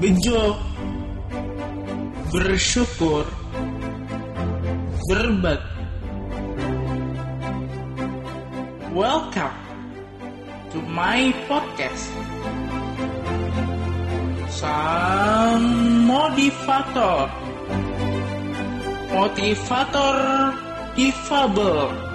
bejo, bersyukur, berbagi. Welcome to my podcast. Sang motivator. Motivator difabel.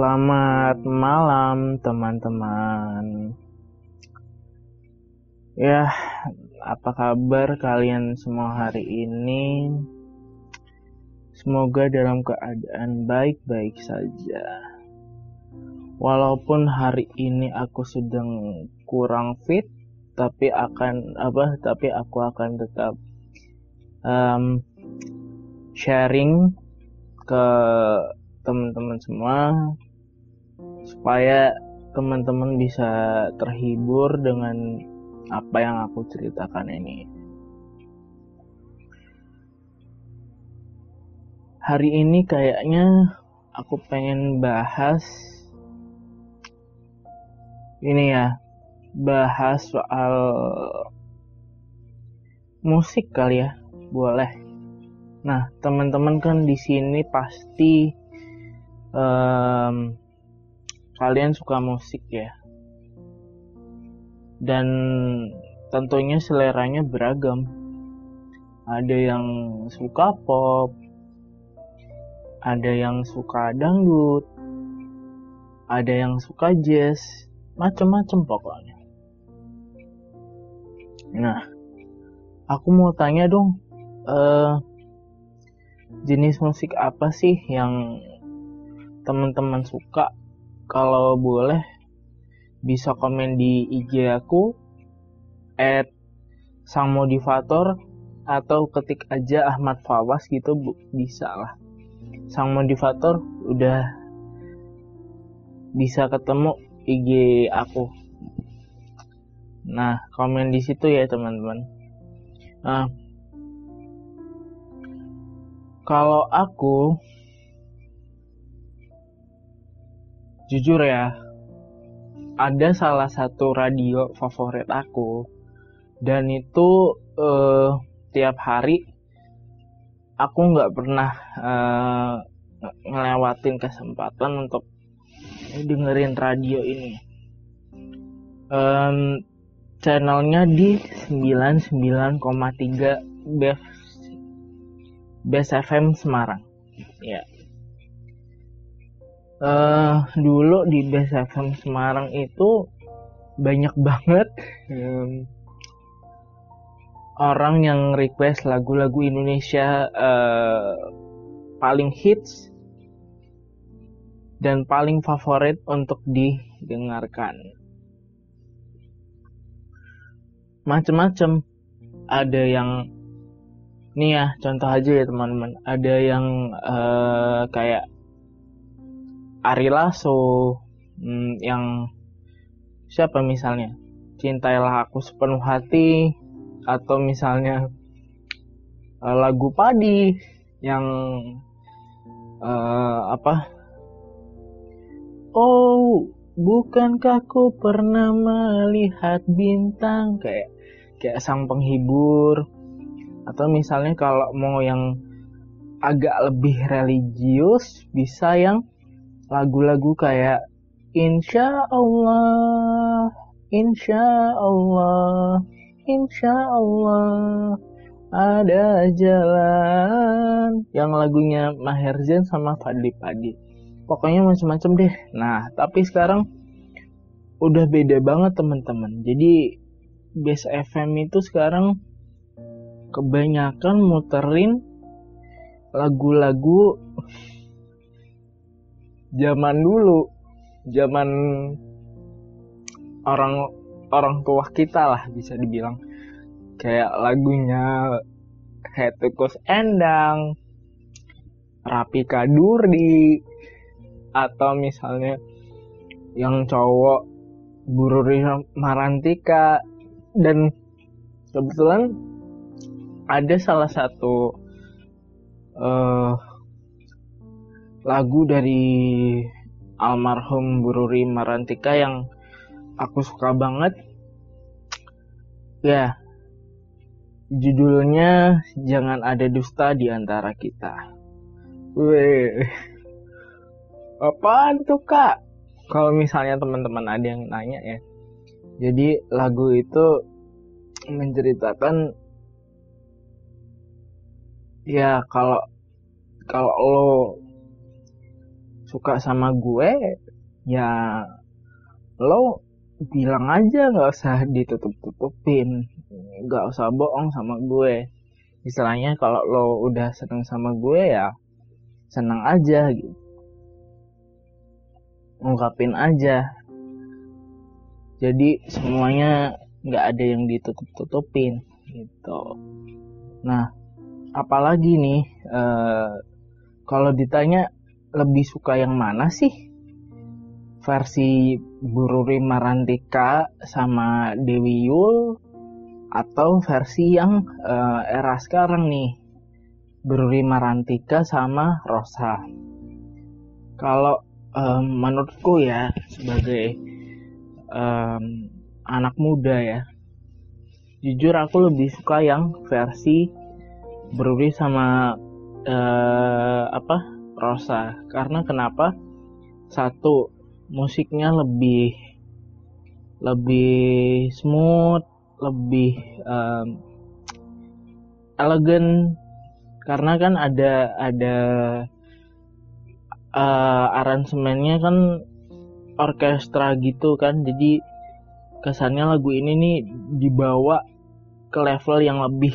Selamat malam teman-teman. Ya, apa kabar kalian semua hari ini? Semoga dalam keadaan baik-baik saja. Walaupun hari ini aku sedang kurang fit, tapi akan apa? Tapi aku akan tetap um, sharing ke teman-teman semua supaya teman-teman bisa terhibur dengan apa yang aku ceritakan ini. Hari ini kayaknya aku pengen bahas ini ya, bahas soal musik kali ya, boleh. Nah, teman-teman kan di sini pasti um, kalian suka musik ya. Dan tentunya seleranya beragam. Ada yang suka pop ada yang suka dangdut ada yang suka jazz macem-macem pokoknya. Nah aku mau tanya dong uh, jenis musik apa sih yang teman-teman suka kalau boleh bisa komen di IG aku at sang motivator atau ketik aja Ahmad Fawas gitu bu, bisa lah. Sang motivator udah bisa ketemu IG aku. Nah komen di situ ya teman-teman. Nah kalau aku jujur ya ada salah satu radio favorit aku dan itu uh, tiap hari aku nggak pernah uh, ngelewatin kesempatan untuk dengerin radio ini. Um, channelnya di 99,3 Best Best FM Semarang. Ya uh, dulu di Best FM Semarang itu banyak banget um, orang yang request lagu-lagu Indonesia uh, paling hits dan paling favorit untuk didengarkan. Macem-macem ada yang nih ya contoh aja ya teman-teman ada yang uh, kayak Ari Lasso hmm, yang siapa misalnya? Cintailah aku sepenuh hati atau misalnya uh, lagu padi yang uh, apa? Oh bukankah ku pernah melihat bintang? Kayak kayak sang penghibur. Atau misalnya kalau mau yang agak lebih religius bisa yang lagu-lagu kayak Insya Allah, Insya Allah, Insya Allah ada jalan yang lagunya Maher Zain sama Fadli Padi. Pokoknya macam-macam deh. Nah, tapi sekarang udah beda banget teman-teman. Jadi Base FM itu sekarang kebanyakan muterin lagu-lagu zaman dulu zaman orang orang tua kita lah bisa dibilang. Kayak lagunya Tukus Endang Rapi Kadur di atau misalnya yang cowok Buru Marantika. Dan kebetulan ada salah satu uh, lagu dari almarhum Bururi Marantika yang aku suka banget. Ya judulnya jangan ada dusta di antara kita. Weh apaan tuh kak? Kalau misalnya teman-teman ada yang nanya ya. Jadi lagu itu menceritakan ya kalau kalau lo suka sama gue ya lo bilang aja nggak usah ditutup tutupin nggak usah bohong sama gue. Istilahnya kalau lo udah seneng sama gue ya seneng aja gitu. Ungkapin aja. Jadi semuanya nggak ada yang ditutup tutupin gitu. Nah apalagi nih uh, kalau ditanya lebih suka yang mana sih? Versi Bururi Marantika sama Dewi Yul atau versi yang uh, era sekarang nih Bururi Marantika sama Rosa. Kalau um, menurutku ya sebagai um, anak muda ya, jujur aku lebih suka yang versi Bururi sama uh, apa Rosa. Karena kenapa? Satu musiknya lebih lebih smooth lebih um, elegan karena kan ada ada uh, aransemennya kan orkestra gitu kan. Jadi kesannya lagu ini nih dibawa ke level yang lebih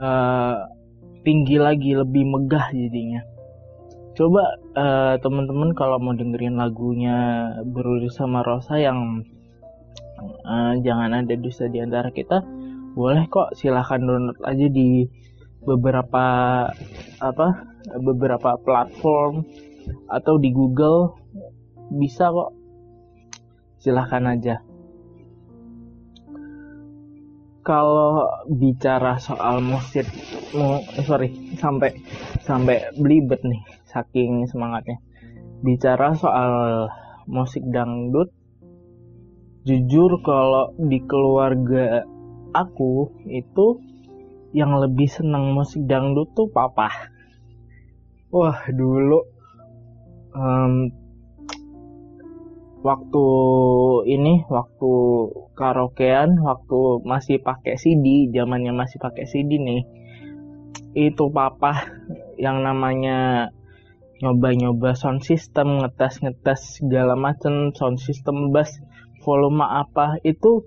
uh, tinggi lagi lebih megah jadinya coba uh, teman-teman kalau mau dengerin lagunya Beruri sama Rosa yang uh, jangan ada dusta di antara kita boleh kok silahkan download aja di beberapa apa beberapa platform atau di Google. Bisa kok. Silahkan aja. Kalau bicara soal musik mau eh, sorry sampai sampai belibet nih saking semangatnya. Bicara soal musik dangdut jujur kalau di keluarga aku itu yang lebih senang musik dangdut tuh papa wah dulu um, waktu ini waktu karaokean waktu masih pakai CD zamannya masih pakai CD nih itu papa yang namanya nyoba-nyoba sound system, ngetes-ngetes segala macam sound system bass, volume apa itu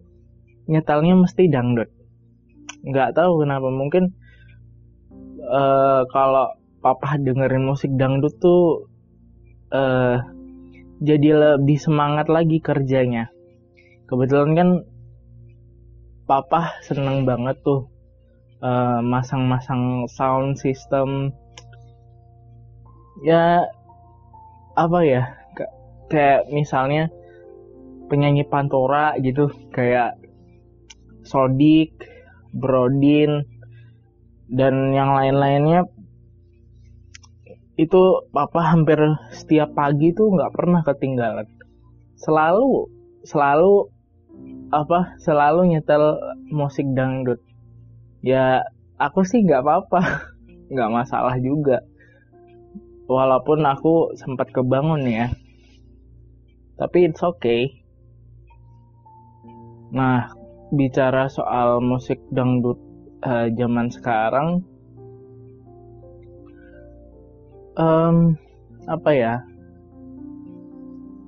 nyetelnya mesti dangdut. Nggak tahu kenapa mungkin uh, kalau papa dengerin musik dangdut tuh uh, jadi lebih semangat lagi kerjanya. Kebetulan kan papa seneng banget tuh eh, masang-masang uh, sound system ya apa ya kayak misalnya penyanyi Pantora gitu kayak Sodik, Brodin dan yang lain-lainnya itu papa hampir setiap pagi tuh nggak pernah ketinggalan. Selalu selalu apa selalu nyetel musik dangdut. Ya aku sih nggak apa-apa nggak masalah juga walaupun aku sempat kebangun ya. Tapi it's okay. Nah bicara soal musik dangdut uh, zaman sekarang um, apa ya?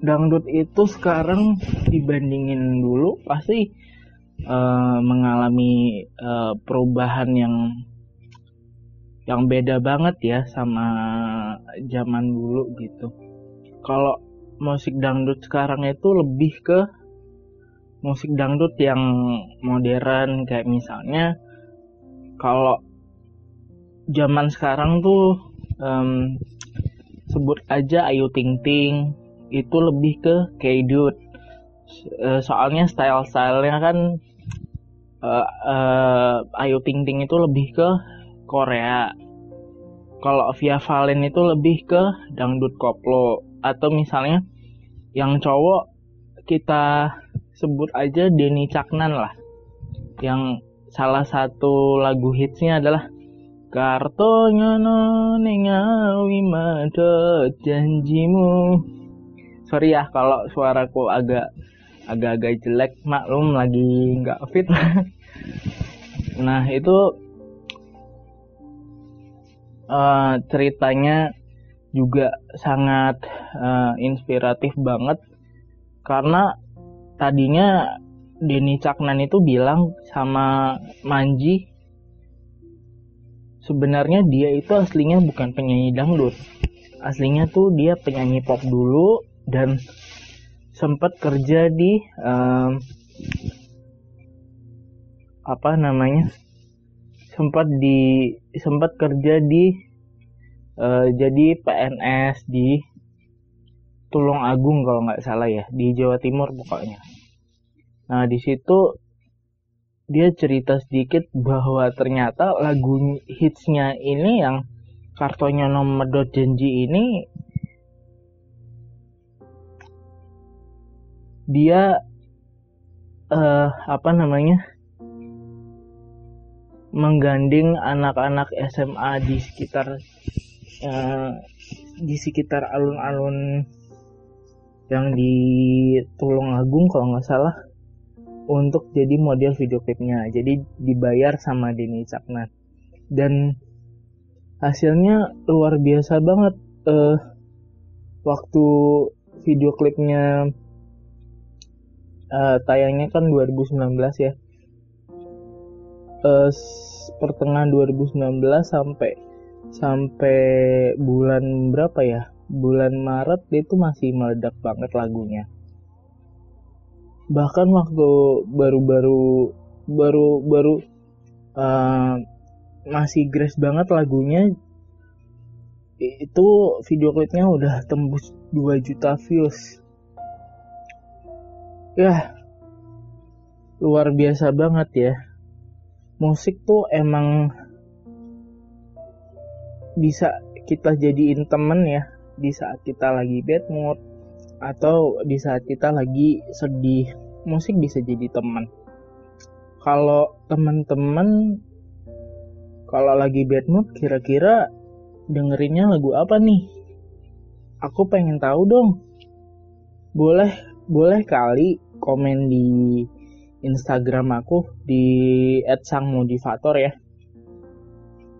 Dangdut itu sekarang dibandingin dulu pasti uh, mengalami uh, perubahan yang yang beda banget ya sama zaman dulu gitu. Kalau musik dangdut sekarang itu lebih ke musik dangdut yang modern kayak misalnya kalau zaman sekarang tuh em, sebut aja Ayu Ting Ting itu lebih ke K-dude Eh, soalnya style-stylenya kan eh, eh, Ayu Ting Ting itu lebih ke Korea. Kalau Via Valen itu lebih ke dangdut koplo. Atau misalnya yang cowok kita sebut aja Denny Caknan lah. Yang salah satu lagu hitsnya adalah Kartonya nengawi madot janjimu. Sorry ya kalau suaraku agak agak-agak jelek maklum lagi nggak fit. Nah itu eh, ceritanya juga sangat eh, inspiratif banget. Karena tadinya Denny Caknan itu bilang sama Manji sebenarnya dia itu aslinya bukan penyanyi dangdut. Aslinya tuh dia penyanyi pop dulu dan sempat kerja di em, apa namanya sempat di sempat kerja di eh, jadi PNS di Tulung Agung kalau nggak salah ya di Jawa Timur pokoknya. Nah di situ dia cerita sedikit bahwa ternyata lagu hitsnya ini yang kartonya nomor dot janji ini dia eh apa namanya menggandeng anak-anak SMA di sekitar eh, di sekitar alun-alun yang di Tulung Agung kalau nggak salah untuk jadi model video klipnya. Jadi dibayar sama Denny Caknan dan hasilnya luar biasa banget. Eh waktu video klipnya eh, tayangnya kan 2019 ya s- pertengahan 2019 sampai sampai bulan berapa ya? Bulan Maret dia itu masih meledak banget lagunya. Bahkan waktu baru-baru baru baru eh, masih grace banget lagunya itu video klipnya udah tembus 2 juta views. Ya luar biasa banget ya musik tuh emang bisa kita jadiin temen ya di saat kita lagi bad mood atau di saat kita lagi sedih. Musik bisa jadi teman kalau teman-teman kalau lagi bad mood kira-kira dengerinnya lagu apa nih? Aku pengen tahu dong. Boleh boleh kali komen di Instagram aku di @sangmotivator ya.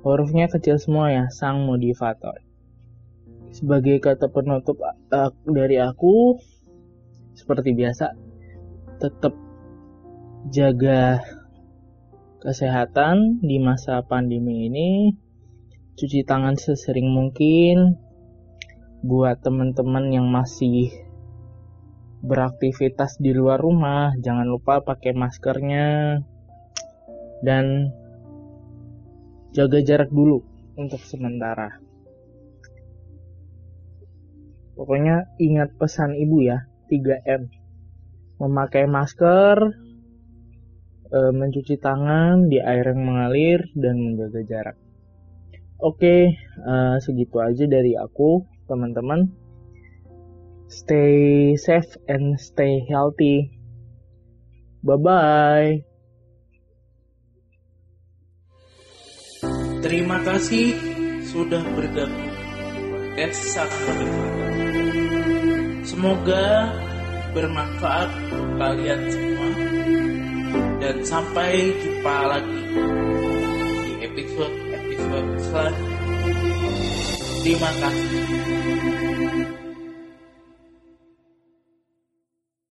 Hurufnya kecil semua ya sang motivator sebagai kata penutup uh, dari aku seperti biasa tetap jaga kesehatan di masa pandemi ini. Cuci tangan sesering mungkin buat teman-teman yang masih beraktivitas di luar rumah jangan lupa pakai maskernya. Dan jaga jarak dulu untuk sementara. Pokoknya ingat pesan ibu ya 3M memakai masker eh, mencuci tangan di air yang mengalir dan menjaga jarak. Oke, eh, segitu aja dari aku, teman-teman. Stay safe and stay healthy. Bye bye. Terima kasih sudah bergabung podcast. Semoga bermanfaat untuk kalian semua dan sampai jumpa lagi di episode-episode selanjutnya. Terima kasih.